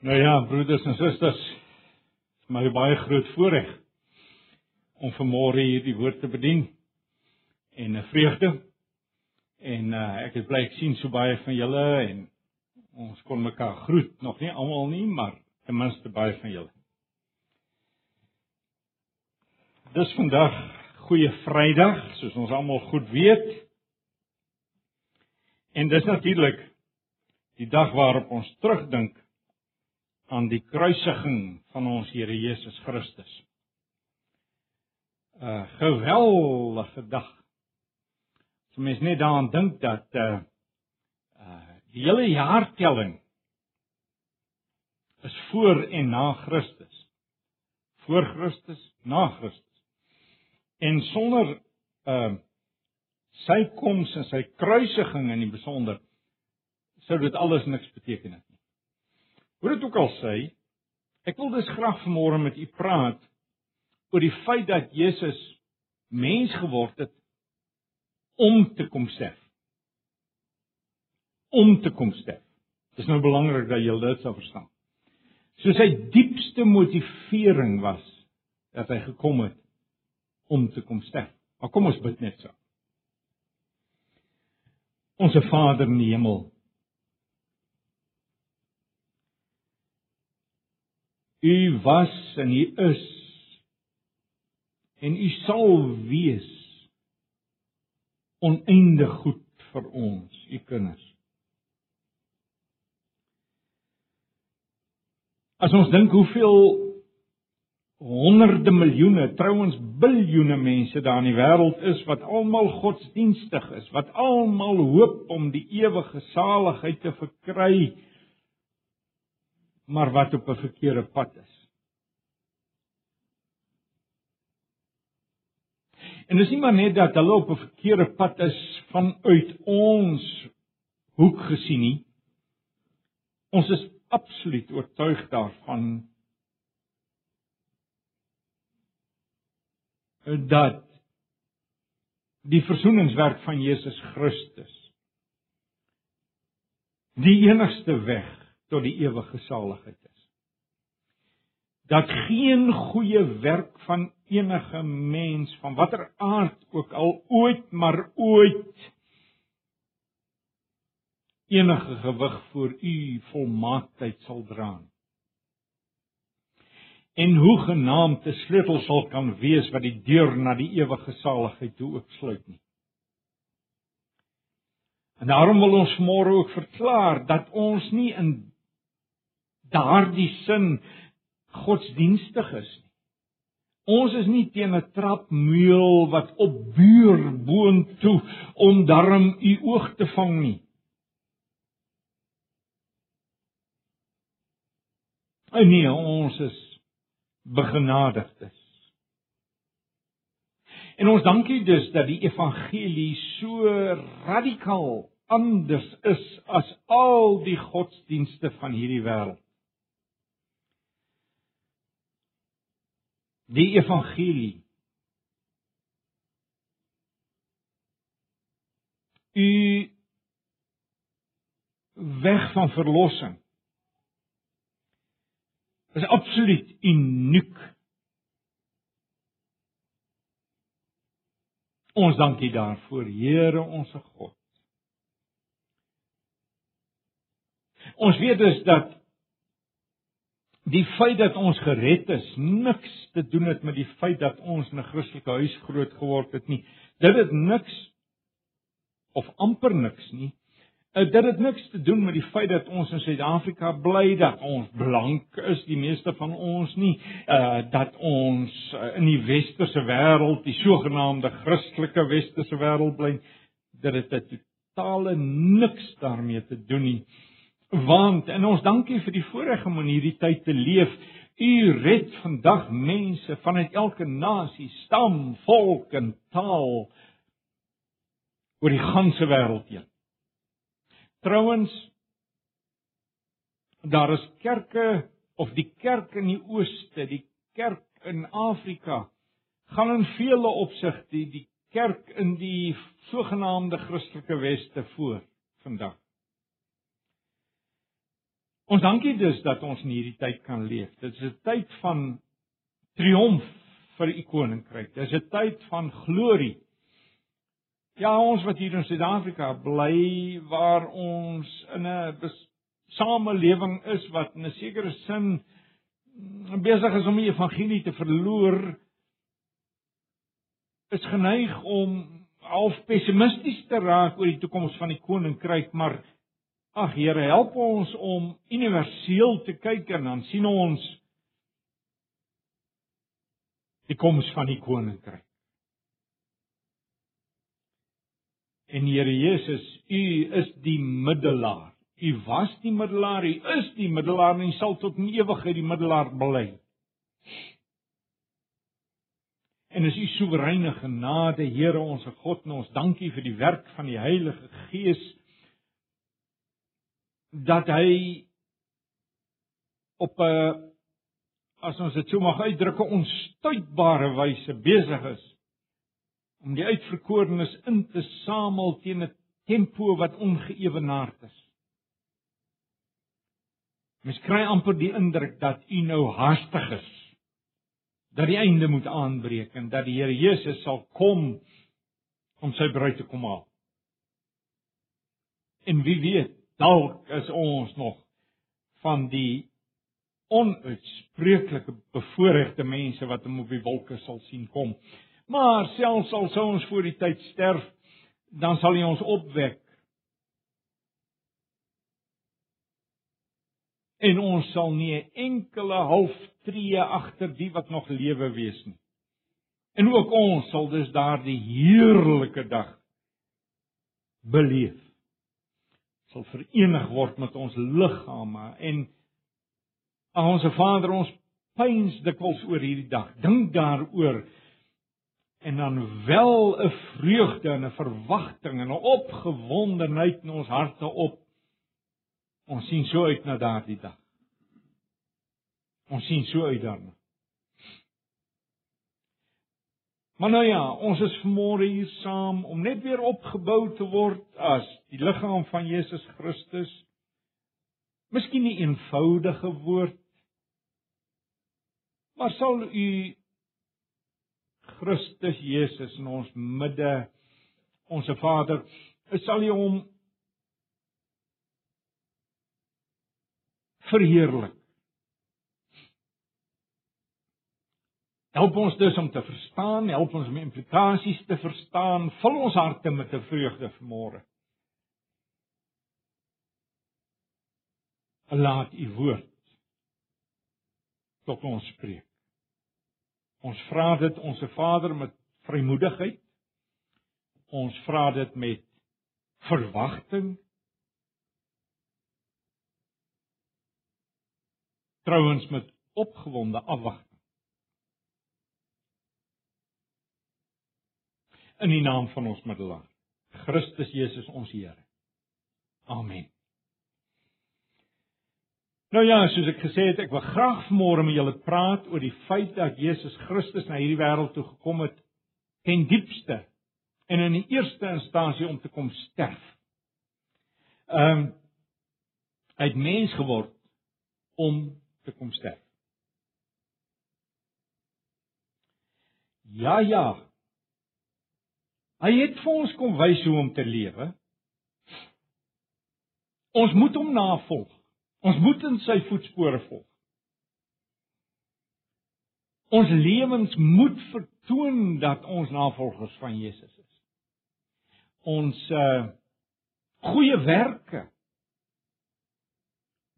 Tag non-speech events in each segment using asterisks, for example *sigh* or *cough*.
Nou ja, broeders en susters, is my baie groot voorreg om vanmôre hier die woord te bedien en 'n vreugde. En uh, ek is bly ek sien so baie van julle en ons kon mekaar groet, nog nie almal nie, maar ten minste baie van julle. Dis vandag goeie Vrydag, soos ons almal goed weet. En dis natuurlik die dag waarop ons terugdink aan die kruisiging van ons Here Jesus Christus. 'n Geweldige dag. As mens net daaraan dink dat uh uh die hele jaartelling is voor en na Christus. Voor Christus, na Christus. En sonder uh sy koms en sy kruisiging in die besonder sou dit alles niks beteken het. Hoe dit ook al sê, ek wil dus graag vanmôre met u praat oor die feit dat Jesus mens geword het om te kom sterf. Om te kom sterf. Dit is nou belangrik dat jy dit sou verstaan. So sy diepste motivering was dat hy gekom het om te kom sterf. Maar kom ons bid net so. Onse Vader in die hemel, U was en U is en U sal wees oneindig goed vir ons, U kinders. As ons dink hoeveel honderde miljoene, trouens biljoene mense daar in die wêreld is wat almal godsdienstig is, wat almal hoop om die ewige saligheid te verkry, maar wat op 'n verkeerde pad is. En dis nie maar net dat hulle op 'n verkeerde pad is vanuit ons hoek gesien nie. Ons is absoluut oortuig daarvan dat die verzoeningswerk van Jesus Christus die enigste weg tot die ewige saligheid is. Dat geen goeie werk van enige mens van watter aard ook al ooit maar ooit enige gewig voor u volmaaktheid sal dra. En hoe genaamd 'n sleutel sal kan wees wat die deur na die ewige saligheid toe oopsluit nie. En daarom wil ons môre ook verklaar dat ons nie in daardie sin godsdienstig is nie. Ons is nie teen 'n trapmeul wat opbuur boontoe om darm u oog te vang nie. En nee, ons is begenadigdes. En ons dankie dus dat die evangelie so radikaal anders is as al die godsdienste van hierdie wêreld. Die evangelie. U weg van verlossing is absoluut uniek. Ons dankie daarvoor Here ons God. Ons weet dus dat die feit dat ons gered is niks te doen het met die feit dat ons in 'n Christelike huis groot geword het nie. Dit het niks of amper niks nie. Eh, dit het niks te doen met die feit dat ons in Suid-Afrika bly, dat ons blank is, die meeste van ons nie, uh dat ons uh, in die westerse wêreld, die sogenaamde Christelike westerse wêreld bly. Dit het totale niks daarmee te doen nie. Want en ons dankie vir die voorreg om in hierdie tyd te leef. U red vandag mense vanuit elke nasie, stam, volk en taal oor die ganse wêreld heen. Trouwens daar is kerke of die kerk in die ooste, die kerk in Afrika gaan in vele opsigte die, die kerk in die sogenaamde Christelike weste voor vandag. Ons dankie dus dat ons in hierdie tyd kan leef. Dit is 'n tyd van triomf vir u koninkryk. Dit is 'n tyd van glorie. Ja, ons wat hier in Suid-Afrika bly waar ons in 'n samelewing is wat in 'n sekere sin besig is om die evangelie te verloor, is geneig om half pessimisties te raak oor die toekoms van die koninkryk, maar ag Here, help ons om universeel te kyk en dan sien ons die koms van die koninkryk. En Here Jesus, U is die middelaar. U was die middelaar, U is die middelaar en U sal tot in ewigheid die middelaar bly. En is U soewereine genade, Here ons God, en ons dankie vir die werk van die Heilige Gees dat hy op 'n as ons dit sou mag uitdruk 'n onstuitbare wyse besig is om die uitverkorenes in te samel teen 'n tempo wat ongeëwenaard is. Mens kry amper die indruk dat u nou haastig is dat die einde moet aanbreek en dat die Here Jesus sal kom om sy bruid te kom haal. En wie weet, dalk is ons nog van die onuitspreeklike bevoorregte mense wat hom op die wolke sal sien kom. Maar selfs al sou ons voor die tyd sterf, dan sal hy ons opwek. En ons sal nie 'n enkele halftree agter die wat nog lewe wees nie. En ook ons sal dus daardie heerlike dag beleef. Sal verenig word met ons liggame en ons Vader ons pyns dikwels oor hierdie dag. Dink daaroor en dan wel 'n vreugde en 'n verwagting en 'n opgewondenheid in ons harte op. Ons sien so uit na daardie dag. Ons sien so uit daarna. Maar nou ja, ons is vanmôre hier saam om net weer opgebou te word as die liggaam van Jesus Christus. Miskien nie eenvoudige woord maar sal u Christus Jesus in ons midde ons Vader sal u hom verheerlik Help ons dus om te verstaan, help ons om implikasies te verstaan, vul ons harte met 'n vreugde vanmôre. Laat u woord tot ons spreek. Ons vra dit ons Vader met vrymoedigheid. Ons vra dit met verwagting. Trouwens met opgewonde afwagting. In die naam van ons middelaar, Christus Jesus ons Here. Amen. Nou ja, soos ek gesê het, ek wil graag vanmôre met julle praat oor die feit dat Jesus Christus na hierdie wêreld toe gekom het ten diepste en in die eerste instansie om te kom sterf. Ehm um, hy het mens geword om te kom sterf. Ja ja. Hy het vir ons kom wys hoe om te lewe. Ons moet hom navolg. Ons moet in sy voetspore volg. Ons lewens moet vertoon dat ons navolgers van Jesus is. Ons uh goeie werke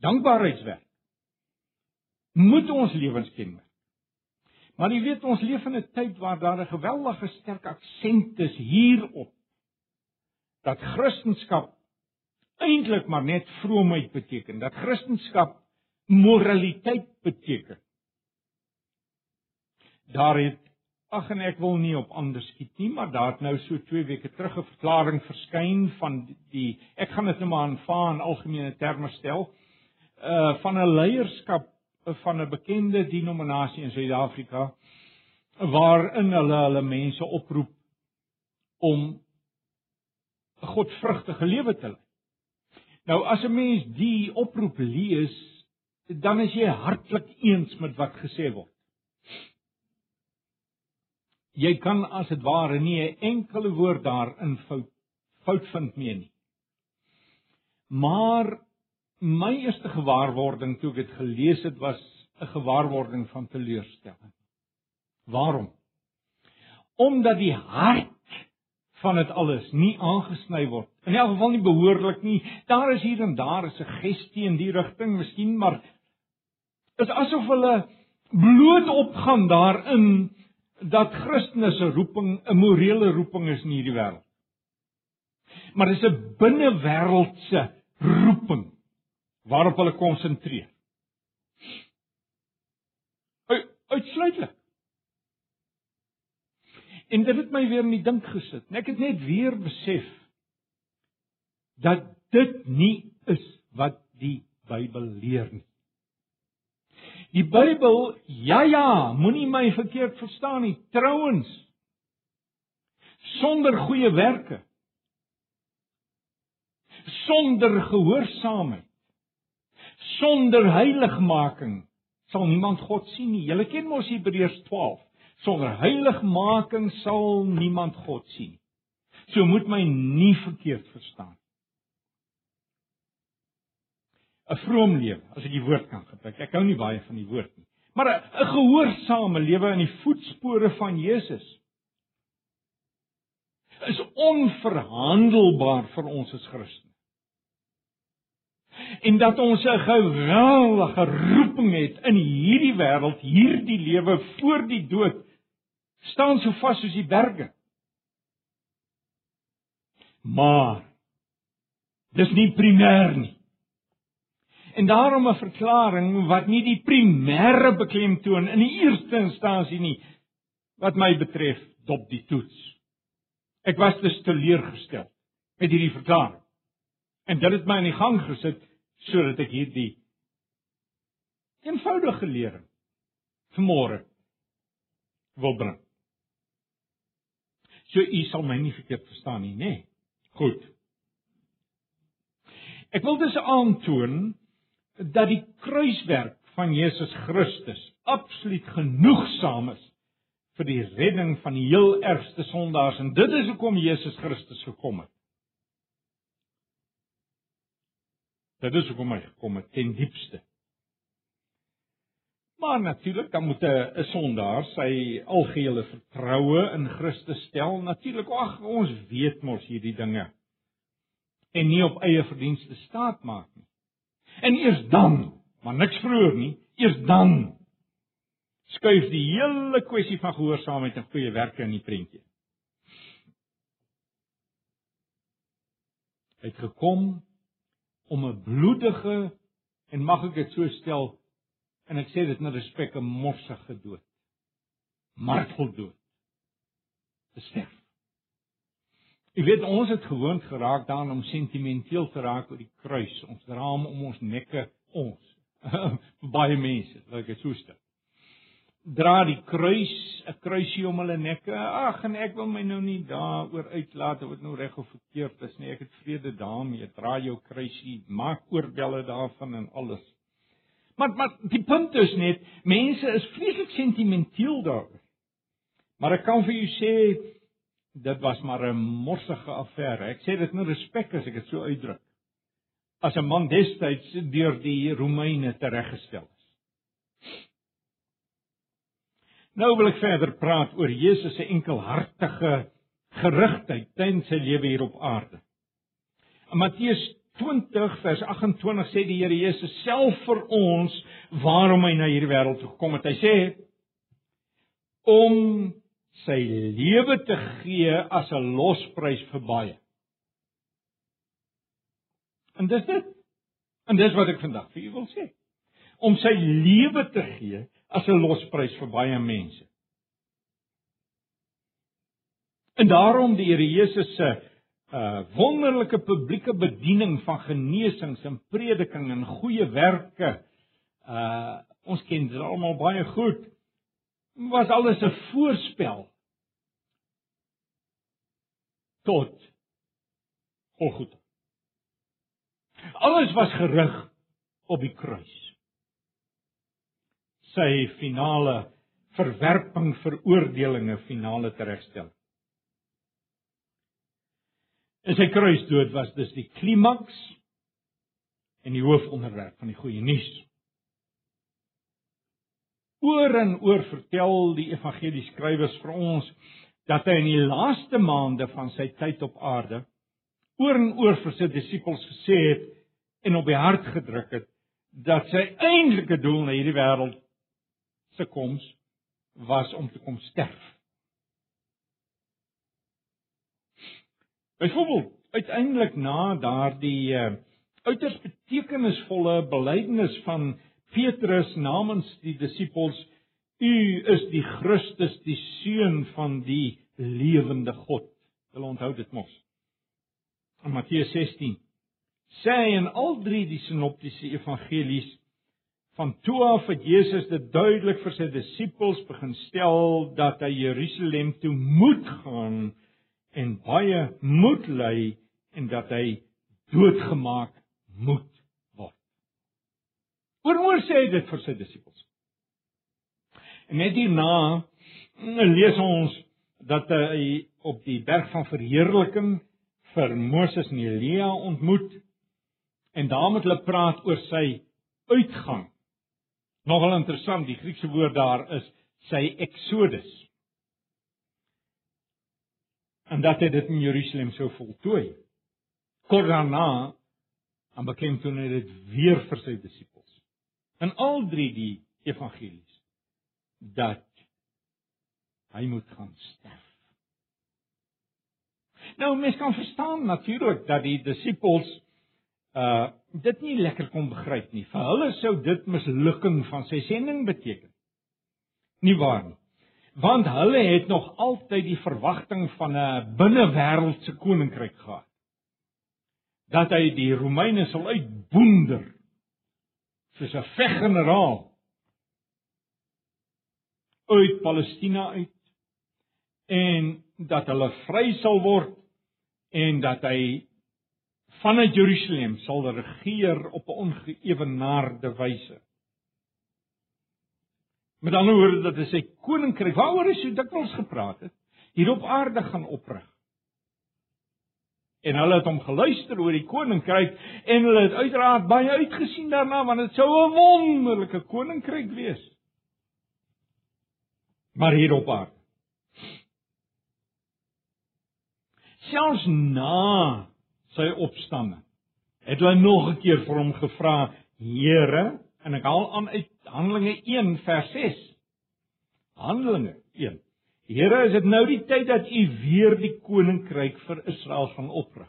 dankbaarheidswerk moet ons lewens kenmerk. Maar jy weet ons leef in 'n tyd waar daar 'n geweldige sterk aksent is hierop dat Christendom eintlik maar net vroomheid beteken, dat Christendom moraliteit beteken. Daar het ag en ek wil nie op ander skiet nie, maar daar het nou so 2 weke terug 'n verklaring verskyn van die ek gaan dit nou maar aanvaar in algemene terme stel, uh van 'n leierskap van 'n bekende denominasie in Suid-Afrika waarin hulle hulle mense oproep om 'n godvrugtige lewe te lei. Nou as 'n mens die oproep lees, dan is jy hartlik eens met wat gesê word. Jy kan as dit ware nie 'n enkele woord daarin fout fout vind mee nie. Maar my eerste gewaarwording toe ek dit gelees het was 'n gewaarwording van teleurstelling. Waarom? Omdat die hart van dit alles nie aangesny word. In elk geval nie behoorlik nie. Daar is hier en daar 'n suggestie in die rigting, miskien, maar is asof hulle bloot opgaan daarin dat Christus se roeping 'n morele roeping is in hierdie wêreld. Maar dis 'n binnewêreldse roeping waarop hulle konsentreer. Uitsluitlik. En dit het my weer in die dink gesit. Ek het net weer besef dat dit nie is wat die Bybel leer nie. Die Bybel, ja ja, moenie my verkeerd verstaan nie. Trouwens, sonder goeie werke, sonder gehoorsaamheid, sonder heiligmaking sal niemand God sien nie. Julle ken mos Hebreërs 12. Sonder heiligmaking sal niemand God sien. So moet my nie verkeerd verstaan. 'n vroom lewe, as ek die woord kan gebruik. Ek hou nie baie van die woord nie. Maar 'n gehoorsame lewe in die voetspore van Jesus is onverhandelbaar vir ons as Christene. En dat ons 'n geweldige roeping het in hierdie wêreld, hierdie lewe voor die dood staan so vas soos die berge. Maar dis nie primêr nie. En daarom 'n verklaring wat nie die primêre beklemtoon in die eerste instansie nie wat my betref dop die toets. Ek was dus teleurgestel met hierdie verklaring. En dit het my in die gang gesit sodat ek hierdie eenvoudige lering vanmôre wil bring. So u sal my nie verkeerd verstaan nie, nê? Nee. Goed. Ek wil dus aantoon dat die kruiswerk van Jesus Christus absoluut genoegsaam is vir die redding van die heel ergste sondaars en dit is hoekom Jesus Christus gekom het. Dit is hoekom hy gekom het ten diepste. Maar natuurlik dan moet 'n sondaar sy algehele vertroue in Christus stel. Natuurlik, ag ons weet mos hierdie dinge. En nie op eie verdienste staat maak nie. En eers dan, maar niks vroeër nie, eers dan skuif die hele kwessie van gehoorsaamheid en goeie werke in die prentjie. Hy het gekom om 'n bloedige en mag ek dit so stel en ek sê dit met respek 'n morsige dood. Marteldood. Te sterf. Jy weet ons het gewoond geraak daaraan om sentimenteel te raak oor die kruis. Ons dra hom om ons nekke ons. *laughs* Baie mense, laat ek dit so stel. Dra die kruis, 'n kruisie om hulle nekke. Ag, en ek wil my nou nie daaroor uitlaat of dit nou reg of verkeerd is nie. Ek het vrede daarmee. Dra jou kruisie, maak oorbelle daarvan en alles. Maar maar die punt is net, mense is vreeslik sentimenteel daaroor. Maar ek kan vir jou sê dit was maar 'n morsige affære. Ek sê dit met respek as ek dit so uitdruk. As 'n man destyds deur die Romeine tereggestel is. Nou wil ek verder praat oor Jesus se enkelhartige gerigtheid tydens sy lewe hier op aarde. In Matteus 20 vers 28 sê die Here Jesus self vir ons waarom hy na hierdie wêreld toe gekom het. Hy sê om sy lewe te gee as 'n losprys vir baie. En dis dit. En dis wat ek vandag vir u wil sê. Om sy lewe te gee as 'n losprys vir baie mense. En daarom die Here Jesus se uh wonderlike publieke bediening van genesings en prediking en goeie werke. Uh ons ken dit almal baie goed was alles 'n voorspel tot Golgotha. Alles was gerig op die kruis. Sy finale verwerping, veroordelinge, finale teregstel. En sy kruisdood was dus die klimaks en die hoofonderwerp van die goeie nuus. Oor en oor vertel die evangelieskrywers vir ons dat hy in die laaste maande van sy tyd op aarde oor en oor vir sy disippels gesê het en op die hart gedruk het dat sy eintlike doel na hierdie wêreld se koms was om te kom sterf. Byvoorbeeld, uiteindelik na daardie uh, uiters betekenisvolle belydenis van Petrus namens die disippels U is die Christus, die seun van die lewende God. Hulle onthou dit mos. In Matteus 16 sê in al drie die sinoptiese evangelies van toe af het Jesus dit duidelik vir sy disippels begin stel dat hy Jerusalem toe moet gaan en baie moed ly en dat hy doodgemaak moet word. Oor sê hy dit vir sy disippels. En net hierna lees ons dat hy op die berg van verheerliking vir Moses en Elia ontmoet en daar met hulle praat oor sy uitgang. Nogal interessant, die Griekse woord daar is sy exodus en dat hy dit in Jerusalem sou voltooi. Kort daarna aan beklemtoon hy dit weer vir sy disippels. In al drie die evangelies dat hy moet gaan sterf. Nou mens kan verstaan natuurlik dat die disippels uh dit nie lekker kon begryp nie. Vir hulle sou dit mislukking van sy sending beteken. Nie waar nie want hulle het nog altyd die verwagting van 'n binnewêreldse koninkryk gehad dat hy die Romeine sal uitboender soos 'n veggeneraal uit Palestina uit en dat hulle vry sal word en dat hy vanuit Jerusalem sal regeer op 'n ongeëwenaarde wyse Met ander woorde dat hy sy koninkryk waaroor hy so dikwels gepraat het, hier op aarde gaan oprig. En hulle het hom geluister oor die koninkryk en hulle het uiteraard baie uitgesien daarna want dit sou 'n wonderlike koninkryk wees. Maar hier op aarde. Selfs na sy opstanding het hulle nog 'n keer vir hom gevra: "Here, en ek haal aan uit Handelinge 1 vers 6. Handelinge 1. Here, is dit nou die tyd dat U weer die koninkryk vir Israel gaan oprig?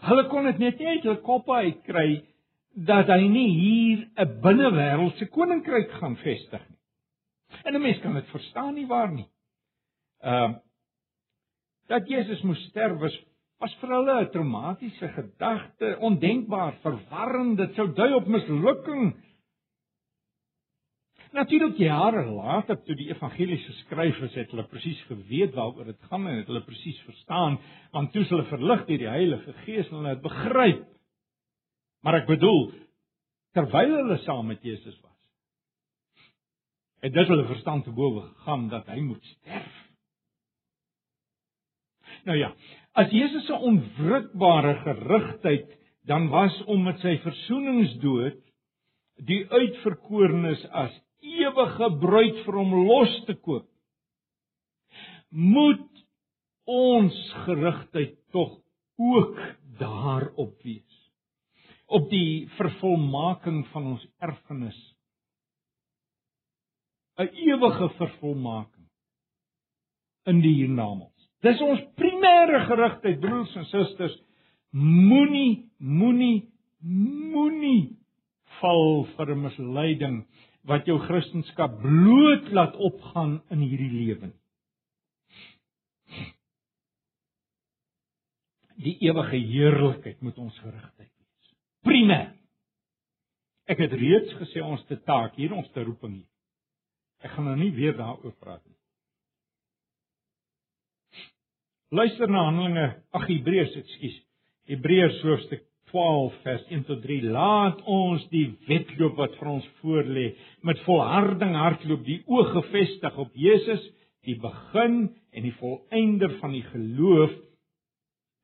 Hulle kon dit net nie uit hul koppe uitkry dat hy nie hier 'n binnewêreldse koninkryk gaan vestig nie. En 'n mens kan dit verstaan nie waar nie. Ehm uh, dat Jesus moes sterf was was vir hulle 'n traumatiese gedagte, ondenkbaar, verwarrend, dit sou dui op mislukking. Natuurlik jare later toe die evangelies geskryf is, het hulle presies geweet waaroor dit gaan en het hulle presies verstaan, want toe hulle verlig deur die Heilige Gees en hulle het begryp. Maar ek bedoel terwyl hulle saam met Jesus was, het dit hulle verstand te bowe gegaan dat hy moet sterf. Nou ja, as Jesus se onwrikbare gerigtheid dan was om met sy versoeningsdood die uitverkorenes as ewige bruid vir hom los te koop. Moet ons gerigtheid tog ook daarop wees. Op die vervolmaking van ons erfenis. 'n Ewige vervolmaking in die hiernamaals. Dis ons primêre gerigtheid broers en susters. Moenie, moenie, moenie val vir 'n misleiding wat jou kristendom bloot laat opgaan in hierdie lewe. Die ewige heerlikheid moet ons gerigtheid wees. Primêr. Ek het reeds gesê ons te taak hier ons te roeping hier. Ek gaan nou nie weer daaroor praat nie. Luister na Handelinge, ag Hebreërs, ekskuus. Hebreërs hoofstuk 12 vers 1 tot 3 laat ons die wedloop wat vir ons voorlê met volharding hardloop die oog gefestig op Jesus die begin en die volëinder van die geloof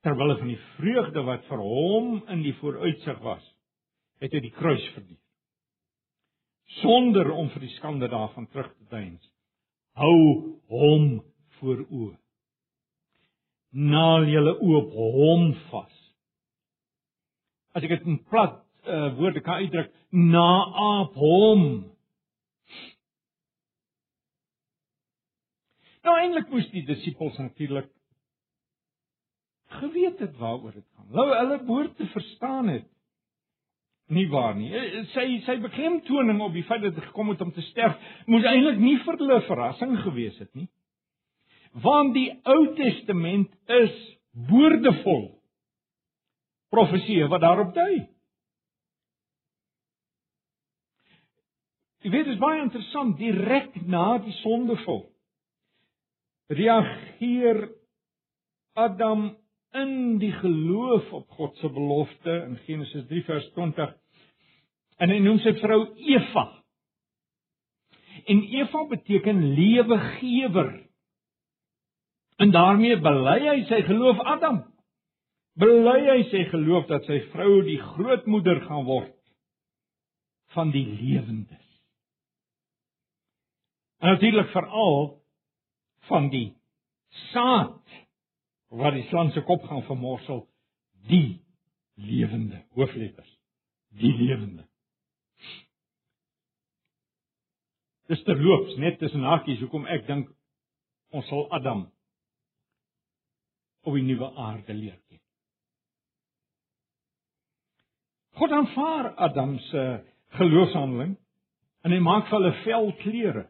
terwyl van die vreugde wat vir hom in die vooruitsig was het hy die kruis verduur sonder om vir die skande daarvan terug te deins hou hom voor oë naal julle oop hom vas as ek dit in plat uh, woorde kan uitdruk, na op hom. Nou eintlik moes die disippels natuurlik geweet het waaroor dit gaan. Hulle hulle behoort te verstaan het. Nie waar nie. Eh, sy sy beklemtoning op die feit dat hy gekom het om te sterf, moes eintlik nie vir hulle verrassing gewees het nie. Want die Ou Testament is woordevol profeseë wat daarop dui. Jy weet dit is baie interessant direk na die sondeval. Reageer Adam in die geloof op God se belofte in Genesis 3 vers 20 en hy noem sy vrou Eva. En Eva beteken lewegewer. En daarmee bely hy sy geloof Adam bely hy sy geloof dat sy vrou die grootmoeder gaan word van die lewendes. En natuurlik veral van die saad wat die slang se kop gaan vermorsel, die lewende hoofletters, die lewende. Dis terloops net tussen hakies hoekom ek dink ons sal Adam op die nuwe aarde leer ken. God aanvaar Adam se geloofshandeling en hy maak vir hulle vel klere.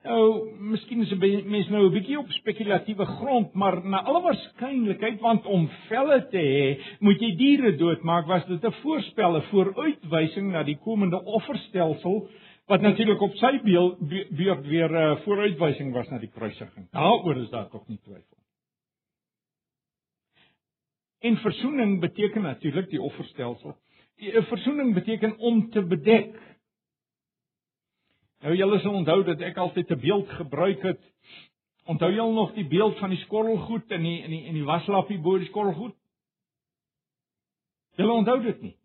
Nou, miskien is 'n mens nou 'n bietjie op spekulatiewe grond, maar na alle waarskynlikheid want om velle te hê, moet jy diere doodmaak, was dit 'n voorspel, 'n vooruitwysing na die komende offerstelsel wat natuurlik op sy beurt weer 'n uh, vooruitwysing was na die kruisiging. Daaroor is daar tog nie twyfel. En verzoening beteken natuurlik die offerstelsel. Die eh, verzoening beteken om te bedek. Nou julle sal onthou dat ek altyd 'n beeld gebruik het. Onthou julle nog die beeld van die skorrelgoed in die in die in die waslappie bo die skorrelgoed? Julle onthou dit nie.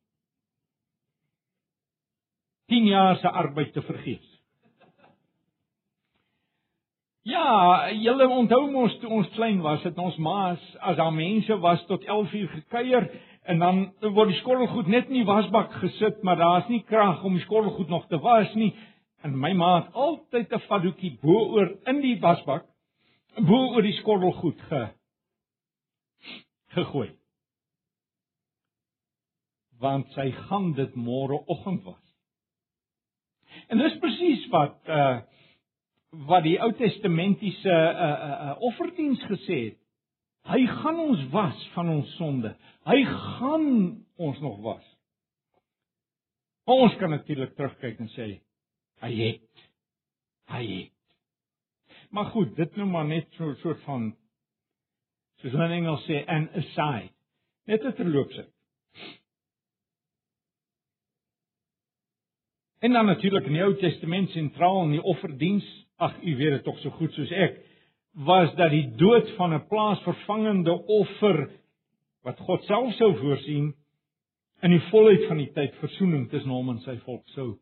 10 jaar se arbeid te vergeefs. Ja, julle onthou mos toe ons klein was, het ons maas as daar mense was tot 11 uur gekuier en dan word die skottelgoed net in die wasbak gesit, maar daar's nie krag om die skottelgoed nog te was nie. En my ma het altyd 'n vadoetjie bo-oor in die wasbak bo-oor die skottelgoed ge gegooi. Want sy gaan dit môreoggend was. En dis presies wat uh wat die Ou Testamentiese uh, uh, uh, offerdiens gesê het. Hy gaan ons was van ons sonde. Hy gaan ons nog was. Ons kan natuurlik terugkyk en sê hy het hy het. Maar goed, dit nou maar net so 'n soort van soos hulle in Engels sê an aside. Net 'n terloopsy. En dan natuurlik in die Ou Testament sentraal in die offerdiens ag u weet dit tog so goed soos ek, was dat die dood van 'n plaasvervangende offer wat God self sou voorsien in die volheid van die tyd verzoening tussen hom en sy volk sou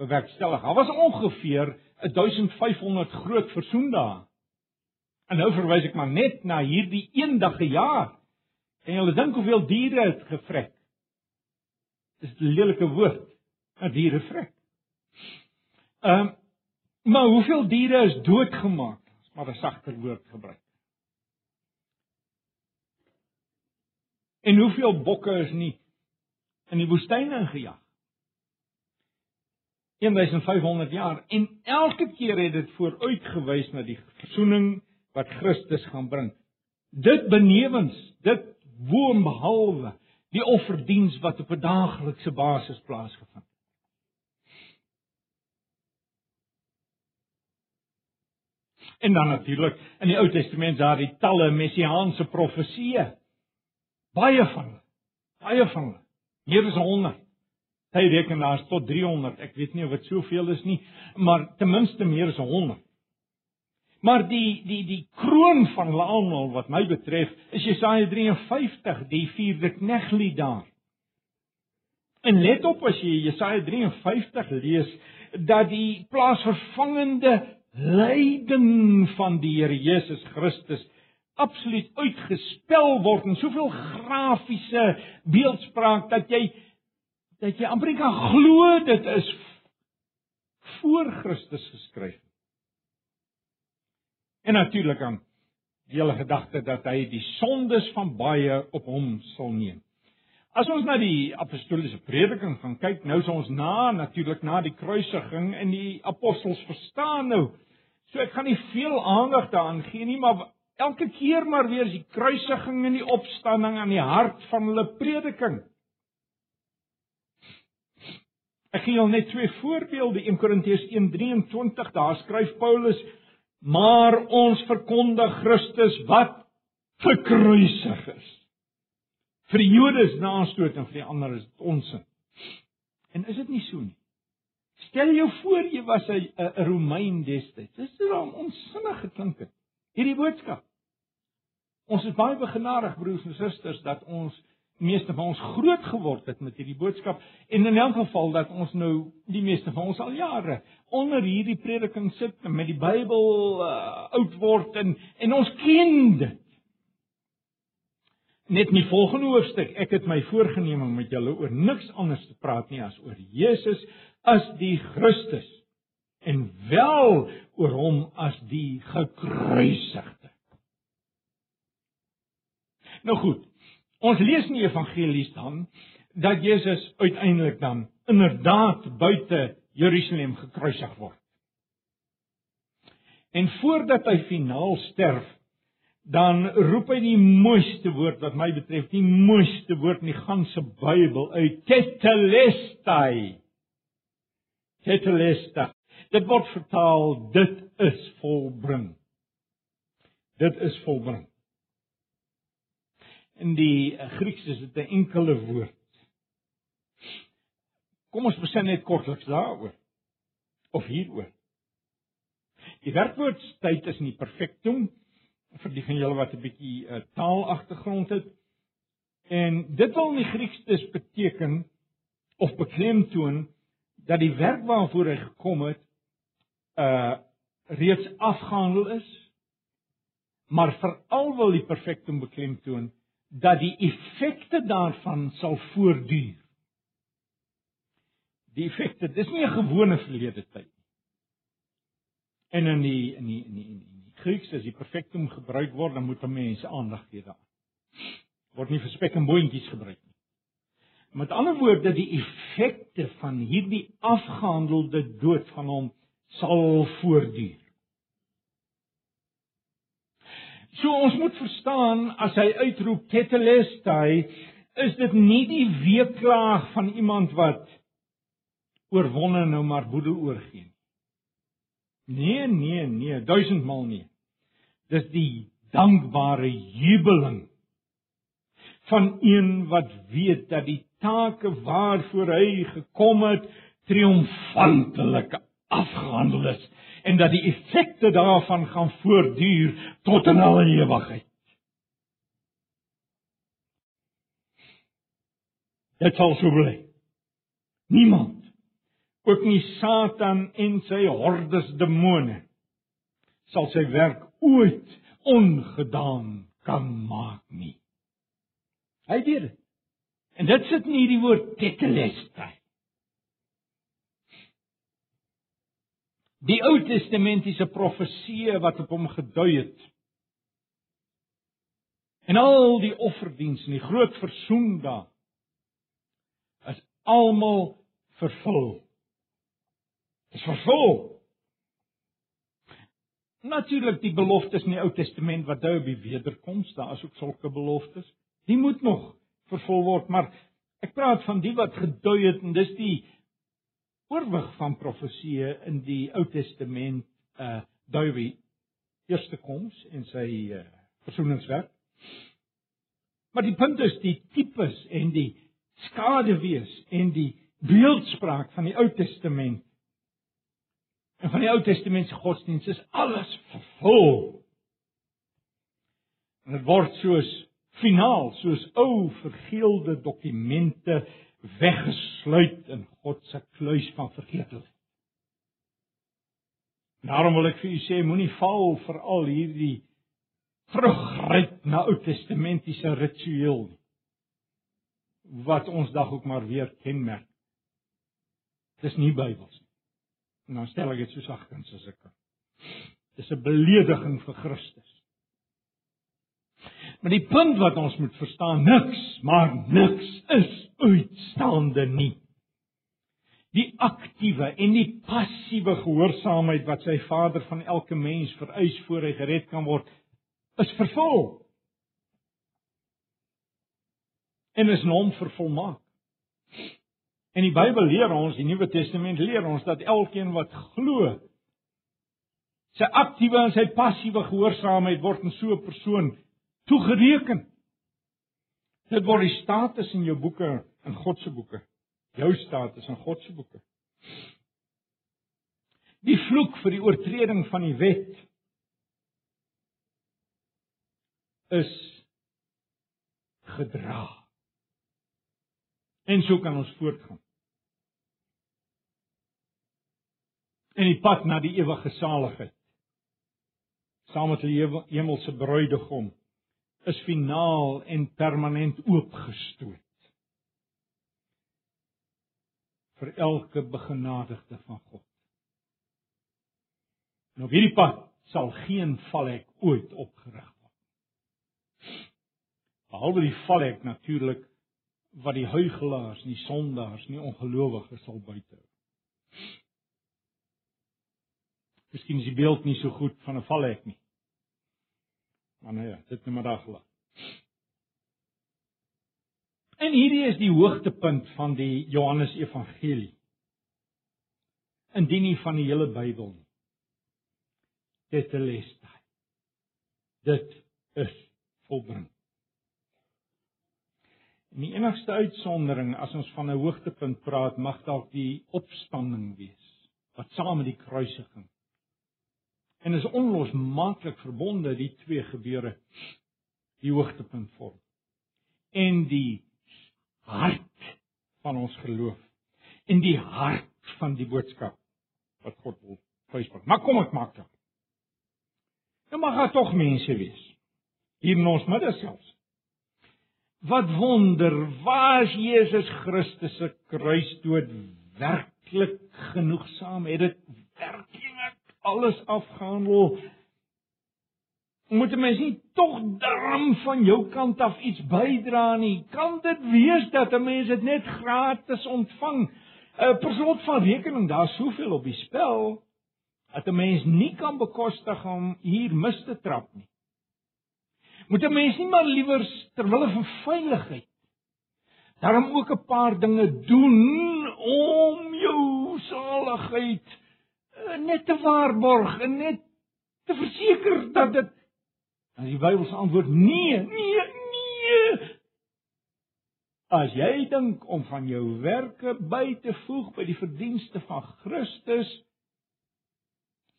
bewerkstellig. Daar was ongeveer 1500 groot versoendae. En nou verwys ek maar net na hierdie eendag 'n jaar. En julle dink hoeveel diere het gevrek? Dis 'n lelike woord, 'n diere vrek. Ehm um, Maar hoeveel diere is doodgemaak? Maar 'n sagter woord gebruik. En hoeveel bokke is nie in die woestyn ingejag? 1500 jaar en elke keer het dit vooruitgewys na die verzoening wat Christus gaan bring. Dit benewens, dit woonbehalwe die offerdiens wat op 'n daaglikse basis plaasgevind. En dan natuurlik in die Ou Testament daar die talle messiaanse profesieë. Baie van. Baie van. Meer as 100. Hy reken daar's tot 300. Ek weet nie of dit soveel is nie, maar ten minste meer as 100. Maar die die die kroon van hulle almal wat my betref, is Jesaja 53, die vierde kneglied daar. En let op as jy Jesaja 53 lees dat die plaasvervangende lyding van die Here Jesus Christus absoluut uitgespel word in soveel grafiese beeldspraak dat jy dat jy amper kan glo dit is voor Christus geskryf. En natuurlik aan die hele gedagte dat hy die sondes van baie op hom sal neem. As ons na die apostoliese prediking gaan kyk, nou is ons na natuurlik na die kruisiging en die apostels verstaan nou. So ek gaan nie veel aandag daaraan gee nie, maar elke keer maar weer is die kruisiging en die opstanding aan die hart van hulle prediking. Ek gee julle net twee voorbeelde. 1 Korintiërs 1:23, daar skryf Paulus: "Maar ons verkondig Christus wat gekruisig is." Vir die Jode is naamstoot en vir die ander is onsin. En is dit nie so nie? Stel jou voor jy was 'n 'n Romein destyds. Dis so 'n onsinnige klink dit. Hierdie boodskap. Ons is baie begenadig broers en susters dat ons meeste van ons groot geword het met hierdie boodskap en in elk geval dat ons nou die meeste van ons al jare onder hierdie prediking sit met die Bybel uh, oud word en en ons ken dit. Net in die volgende hoofstuk, ek het my voorgenem om met julle oor niks anders te praat nie as oor Jesus as die Christus en wel oor hom as die gekruisigde. Nou goed, ons lees in die evangelies dan dat Jesus uiteindelik dan inderdaad buite Jerusalem gekruisig word. En voordat hy finaal sterf, dan roep hy die mooiste woord wat my betref, die mooiste woord in die ganse Bybel uit, tetelestai. Tetelestai. Dit word vertaal dit is volbring. Dit is volbring. In die Grieks is dit 'n enkele woord. Kom ons begin net kortliks daaroor of hieroor. Die werkwoord tyd is in die perfektum vir die van julle wat 'n bietjie uh, taalagtergrond het. En dit wil in die Grieks dus beteken of beklemtoon dat die werk waarvoor hy gekom het uh reeds afgehandel is. Maar veral wil die perfektum beklemtoon dat die effekte daarvan sal voortduur. Die effekte, dis nie 'n gewone verlede tyd nie. En in die in die in die, in die Grieks as die perfektum gebruik word, dan moet mense aandag gee daaraan. Word nie vir spek en boontjies gebruik nie. Met ander woorde, die effekte van hierdie afgehandelde dood van hom sal voortduur. So ons moet verstaan as hy uitroep tetelestai, is dit nie die weeklaag van iemand wat oorwonne nou maar boedel oorgee nie. Nee, nee, nee, duisendmal nie. Dis die dankbare jubeling van een wat weet dat die take waarvoor hy gekom het triomfantelik afgehandel is en dat die effekte daarvan gaan voortduur tot in alle ewigheid. Dit sal so bly. Niemand, ook nie Satan en sy hordes demone, sal sy werk ooit ongedaan kan maak nie. Hy weet dit. En dit sit in hierdie woord tetelestai. Die Ou Testamentiese profeseë wat op hom gedui het. En al die offerdiens en die groot versoendag is almal vervul. Is vervul. Natuurlik die beloftes in die Ou Testament wat dui op die wederkoms, daar is ook sulke beloftes. Die moet nog vervul word, maar ek praat van die wat gedui het en dis die oorwig van profeseë in die Ou Testament uh dui wie eerste koms en sy uh versoeningswerk. Maar die punt is die tipes en die skaduwees en die beeldspraak van die Ou Testament en van die Ou Testament se godsdiens is alles vervul. En dit word soos finaal, soos ou vergeelde dokumente weggesluit in God se kluis van vergetelheid. Daarom wil ek vir u sê moenie val vir al hierdie teruggryp na Ou Testamentiese ritueel nie. Wat ons dag ook maar weer kenmerk. Dis nie Bybels. En dan stel ek dit so sagkens as ek kan. Dis 'n belediging vir Christus. Maar die punt wat ons moet verstaan, niks, maar niks is uitstaande nie. Die aktiewe en die passiewe gehoorsaamheid wat sy Vader van elke mens vereis voor hy gered kan word, is vervul. En is hom vervolmaak. En die Bybel leer ons, die Nuwe Testament leer ons dat elkeen wat glo, sy aktiewe en sy passiewe gehoorsaamheid word in so 'n persoon toegereken. Dit word die status in jou boeke, in God se boeke. Jou status in God se boeke. Die vloek vir die oortreding van die wet is gedra. En so kan ons voortgaan. En die pad na die ewige saligheid saam met die hemelse bruidegom is finaal en permanent oopgestoot vir elke begenadigde van God. En op hierdie pad sal geen valhek ooit opgerig Behalwe die valhek natuurlik wat die huigelaars, die sondaars, nie ongelowiges sal buite hou. Miskien is die beeld nie so goed van 'n valhek nie. Maar ja, dit net maar daar gelaat. En hierdie is die hoogtepunt van die Johannes Evangelie. Indien nie van die hele Bybel nie. Dit lees daai. Dit is volbring. En die enigste uitsondering as ons van 'n hoogtepunt praat, mag dalk die opstanding wees wat saam met die kruisiging. En is onlosmaaklik verbonde die twee gebeure die hoogtepunt vorm. En die hart van ons geloof en die hart van die boodskap wat God wil wysbring. Maar kom ek maak dit. Nou mag daar tog mense wees hier in ons midde selfs Wat wonder, was Jesus Christus se kruisdood werklik genoegsaam? Het dit werklik alles afgehandel? Moet 'n mens nie tog darm van jou kant af iets bydra nie? Kan dit wees dat 'n mens dit net gratis ontvang? 'n uh, Persoon van rekening, daar's soveel op die spel dat 'n mens nie kan bekostig om hier mis te trap nie. Moet 'n mens nie maar liewer ter wille van veiligheid daarom ook 'n paar dinge doen om jou saligheid eh, net te waarborg en net te verseker dat dit as die Bybel se antwoord nee, nee, nee. As jy dink om van jou werke by te voeg by die verdienste van Christus,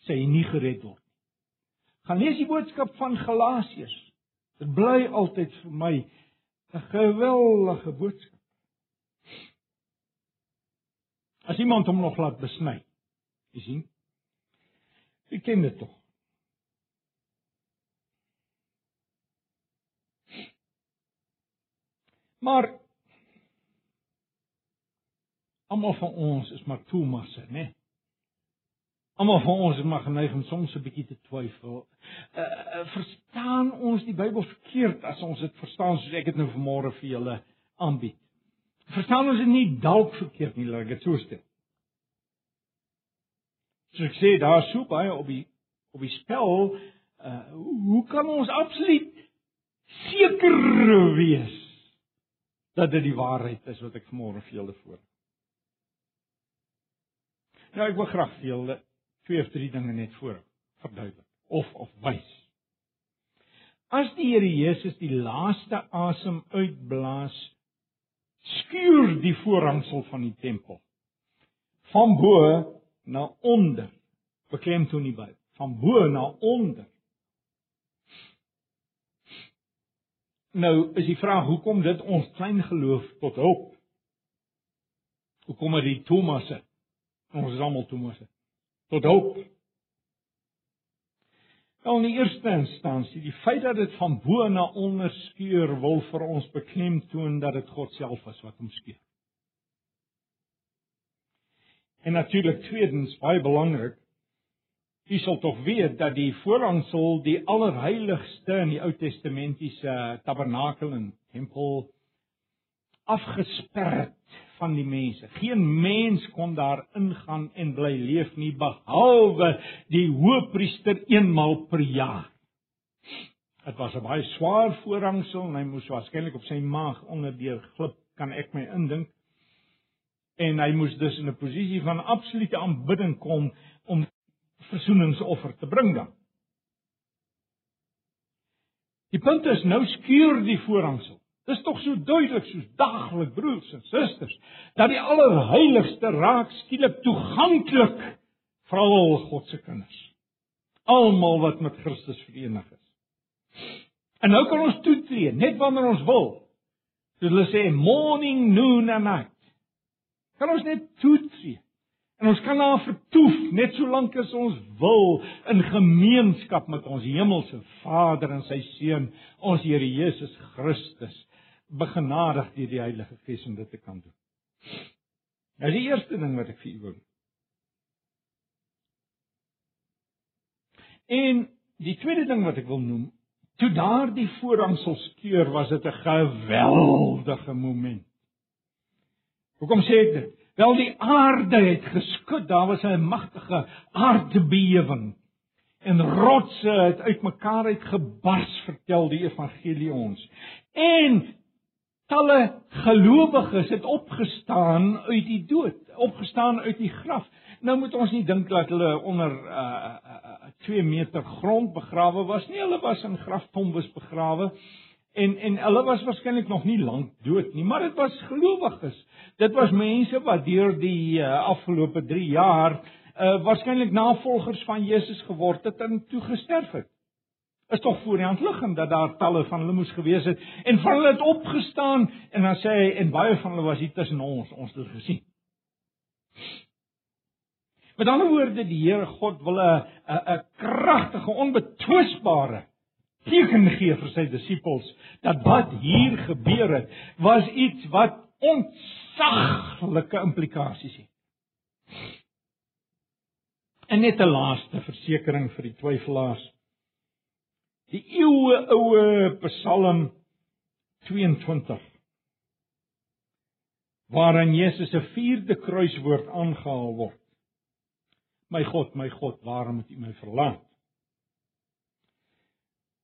sê jy nie gered word nie. Gaan lees die boodskap van Galasiërs. Dit bly altyd vir my 'n geweldige boodskap. As iemand hom nog laat besny. Jy sien? Jy ken dit tog. Maar almal van ons is maar Thomasse, né? Nee? Almal van ons is maar geneig om soms 'n bietjie te twyfel. Uh, verstaan ons die Bybel verkeerd as ons dit verstaan soos ek dit nou vanmôre vir julle aanbied? Verstaan ons dit nie dalk verkeerd nie, laat ek dit so stel. So ek sê daar sou baie op die op die spel, uh hoe kan ons absoluut seker wees dat dit die waarheid is wat ek vanmôre vir julle voor. Nou ek wil graag vir julle twee of drie dinge net voor verduidelik of of wys. As die Here Jesus die laaste asem uitblaas, skuur die voorhangsel van die tempel van bo na onder. Beklemtoon die Bybel, van bo na onder. Nou is die vraag hoekom dit ons klein geloof tot hulp? Hoekom het die Thomasse ons is almal Thomasse tot hulp? Nou in die eerste instansie, die feit dat dit van bo na onder skeur wil vir ons beklemtoon dat dit God self is wat hom skeur. En natuurlik tweedens, baie belangrik, u sal tog weet dat die voorhangsel die allerheiligste in die Ou Testamentiese tabernakel en tempel afgesper het van die mense. Geen mens kon daar ingaan en bly leef nie behalwe die hoëpriester eenmal per jaar. Dit was 'n baie swaar voorhangsel en hy moes waarskynlik op sy maag onderdeur glip, kan ek my indink. En hy moes dus in 'n posisie van absolute aanbidding kom om versoeningsoffer te bring dan. Die punt is nou skuur die voorhangsel. Dis tog so duidelik soos daglik broers en susters dat die allerheiligste raak skielik toeganklik vir al God se kinders. Almal wat met Christus verenig is. En nou kan ons toetree net wanneer ons wil. Soos hulle sê morning, noon and night. Kan ons net toetree. En ons kan daar vertoef net solank as ons wil in gemeenskap met ons hemelse Vader en sy seun, ons Here Jesus Christus begenadig deur die Heilige Gees om dit te kan doen. Nou die eerste ding wat ek vir u wil. En die tweede ding wat ek wil noem, toe daardie voorhangsel skeur, was dit 'n geweldige moment. Hoekom sê ek dit? Wel die aarde het geskud, daar was 'n magtige aardbewing. En rotse het uitmekaar uitgebars, vertel die evangelie ons. En talle gelowiges het opgestaan uit die dood, opgestaan uit die graf. Nou moet ons nie dink dat hulle onder 'n uh, uh, 2 meter grond begrawe was nie. Hulle was in graftombes begrawe. En en hulle was waarskynlik nog nie lank dood nie, maar dit was gelowiges. Dit was mense wat deur die uh, afgelope 3 jaar uh, waarskynlik navolgers van Jesus geword het en toe gesterf het is tog voor die hand liggend dat daar talle van hulle moes gewees het en van hulle het opgestaan en dan sê hy en baie van hulle was hier tussen ons ons het gesien. Met ander woorde die Here God wil 'n 'n kragtige onbetwisbare teken gee vir sy disippels dat wat hier gebeur het was iets wat ontsaglike implikasies het. En net 'n laaste versekering vir die twyfelaars die eeue oue Psalm 22 waarin Jesus se vierde kruiswoord aangehaal word. My God, my God, waarom het U my verlaat?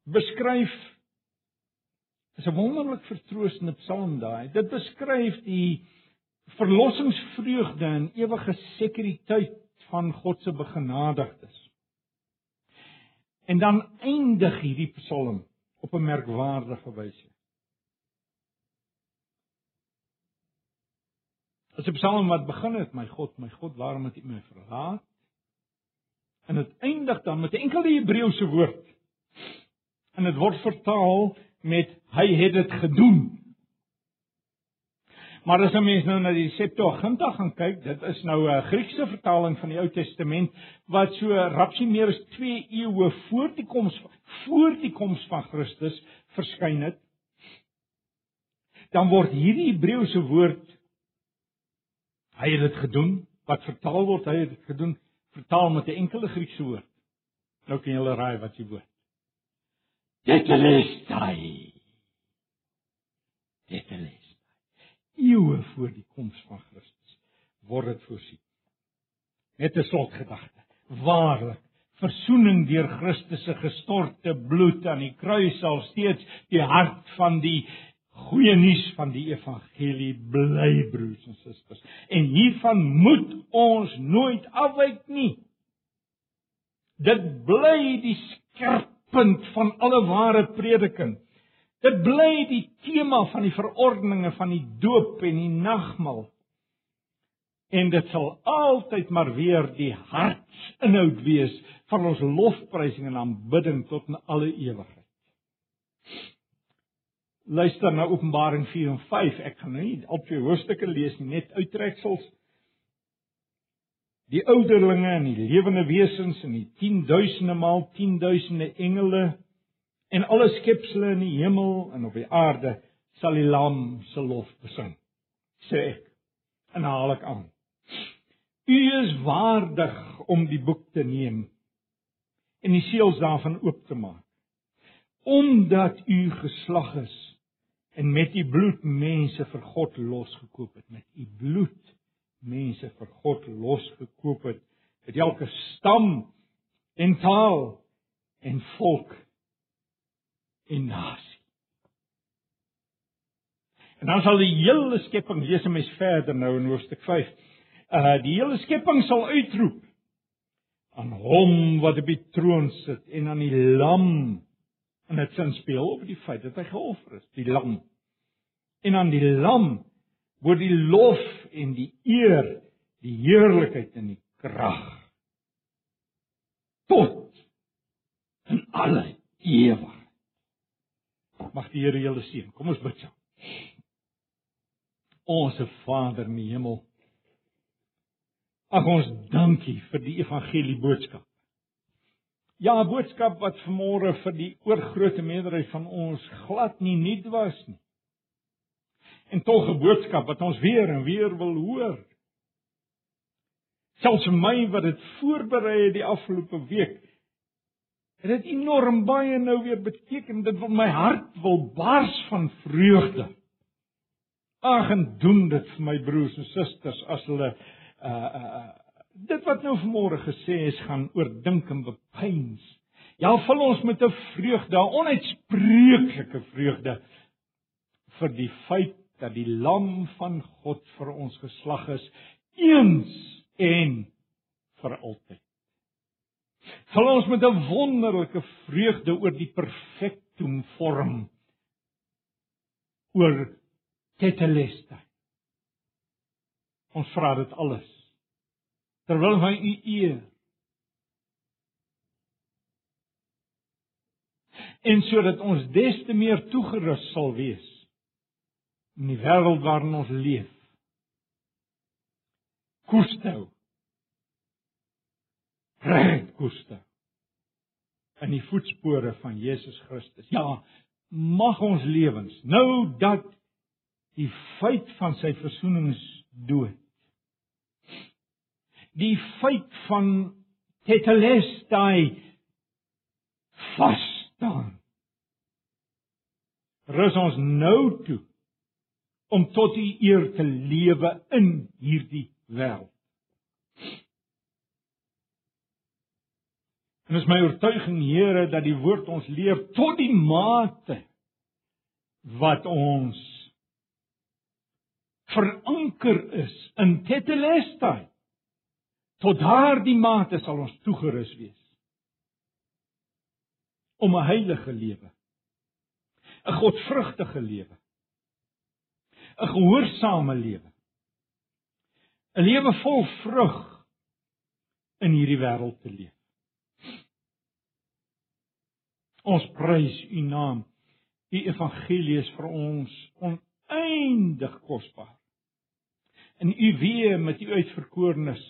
Beskryf is 'n wonderlik vertroostende psalm daai. Dit beskryf die verlossingsvreugde en ewige sekuriteit van God se begenadigdes. En dan eindig hierdie psalm op 'n merkwaardige wyse. Dit is 'n psalm wat begin het: "My God, my God, waarom het U my verlaat?" En dit eindig dan met 'n enkele Hebreëse woord. En dit word vertaal met "Hy het dit gedoen." Maar as 'n mens nou na die Septuaginta gaan kyk, dit is nou 'n Griekse vertaling van die Ou Testament wat so rapsie meer as 2 eeue voor die koms voor die koms van Christus verskyn het. Dan word hierdie Hebreëse woord hy het dit gedoen wat vertaal word hy het dit gedoen vertaal met 'n enkele Griekse woord. Nou kan julle raai wat die woord. Tetelestai. Tetelestai eeue voor die koms van Christus word dit voorsien. Net 'n slotgedagte. Waarlik, verzoening deur Christus se gestorte bloed aan die kruis sal steeds die hart van die goeie nuus van die evangelie bly broers en susters. En hiervan moet ons nooit afwyk nie. Dit bly die skerp punt van alle ware prediking. Dit bly die tema van die verordeninge van die doop en die nagmaal. En dit sal altyd maar weer die hartsinhoud wees van ons lofprysing en aanbidding tot in alle ewigheid. Luister na Openbaring 4 en 5. Ek gaan nou nie al twee hoofstukke lees nie, net uittreksels. Die ouderlinge en die lewende wesens en die 10000e maal 10000e engele en alle skepsels in die hemel en op die aarde sal die lam se lof besing. Sê ek. En haal ek aan. U is waardig om die boek te neem en die seels daarvan oop te maak. Omdat u geslag is en met u bloed mense vir God losgekoop het met u bloed mense vir God losgekoop het met elke stam en taal en volk en nasie. En dan sal die hele skepping lees en mes verder nou in hoofstuk 5 uh die hele skepping sal uitroep aan hom wat op die troon sit en aan die lam. En dit sin speel op die feit dat hy geoffer is die lam. En aan die lam word die lof en die eer, die heerlikheid en die krag tot in alle ewig. Mag die Here julle seën. Kom ons bid saam. Onse Vader in die hemel. Ag ons dankie vir die evangelie boodskap. Ja, 'n boodskap wat vanmôre vir die oorgrootste meerderheid van ons glad nie nuut was nie en tog 'n boodskap wat ons weer en weer wil hoor. Selfs vir my wat dit voorberei het die afgelope week, het dit enorm baie nou weer beteken dit vir my hart wil bars van vreugde. Ag en doen dit vir my broers en susters as hulle uh uh dit wat nou vanmôre gesê is gaan oordink en bepeins. Ja, vul ons met 'n vreugde, 'n onuitspreeklike vreugde vir die feit dat die lam van God vir ons geslag is eens en vir altyd. Vul ons met 'n wonderlike vreugde oor die perfektum vorm oor teteleste. Ons vra dit alles terwyl hy u eer. En sodat ons des te meer toegerus sal wees in die wêreld waarin ons leef. Koestou. *clears throat* Reg koestou. In die voetspore van Jesus Christus. Ja, mag ons lewens nou dat die feit van sy versoeningsdood die feit van tetelestai vas staan. Rus ons nou toe om tot u eer te lewe in hierdie wêreld. En is my oortuiging Here dat die woord ons leer tot die mate wat ons veranker is in tetelestai. Tot daardie mate sal ons toegerus wees om 'n heilige lewe, 'n godvrugtige lewe 'n gehoorsame lewe. 'n Lewe vol vrug in hierdie wêreld te leef. Ons prys U naam. U evangelie is vir ons oneindig kosbaar. En U weet met U uitverkorenes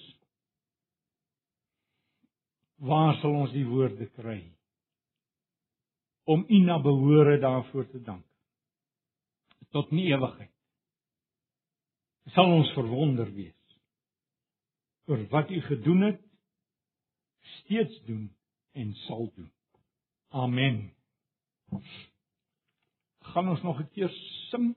waar sal ons die woorde kry om U na behore daarvoor te dank tot nie ewigheid sal ons verwonder wees oor wat u gedoen het steeds doen en sal doen. Amen. Gaan ons nog 'n keer sing?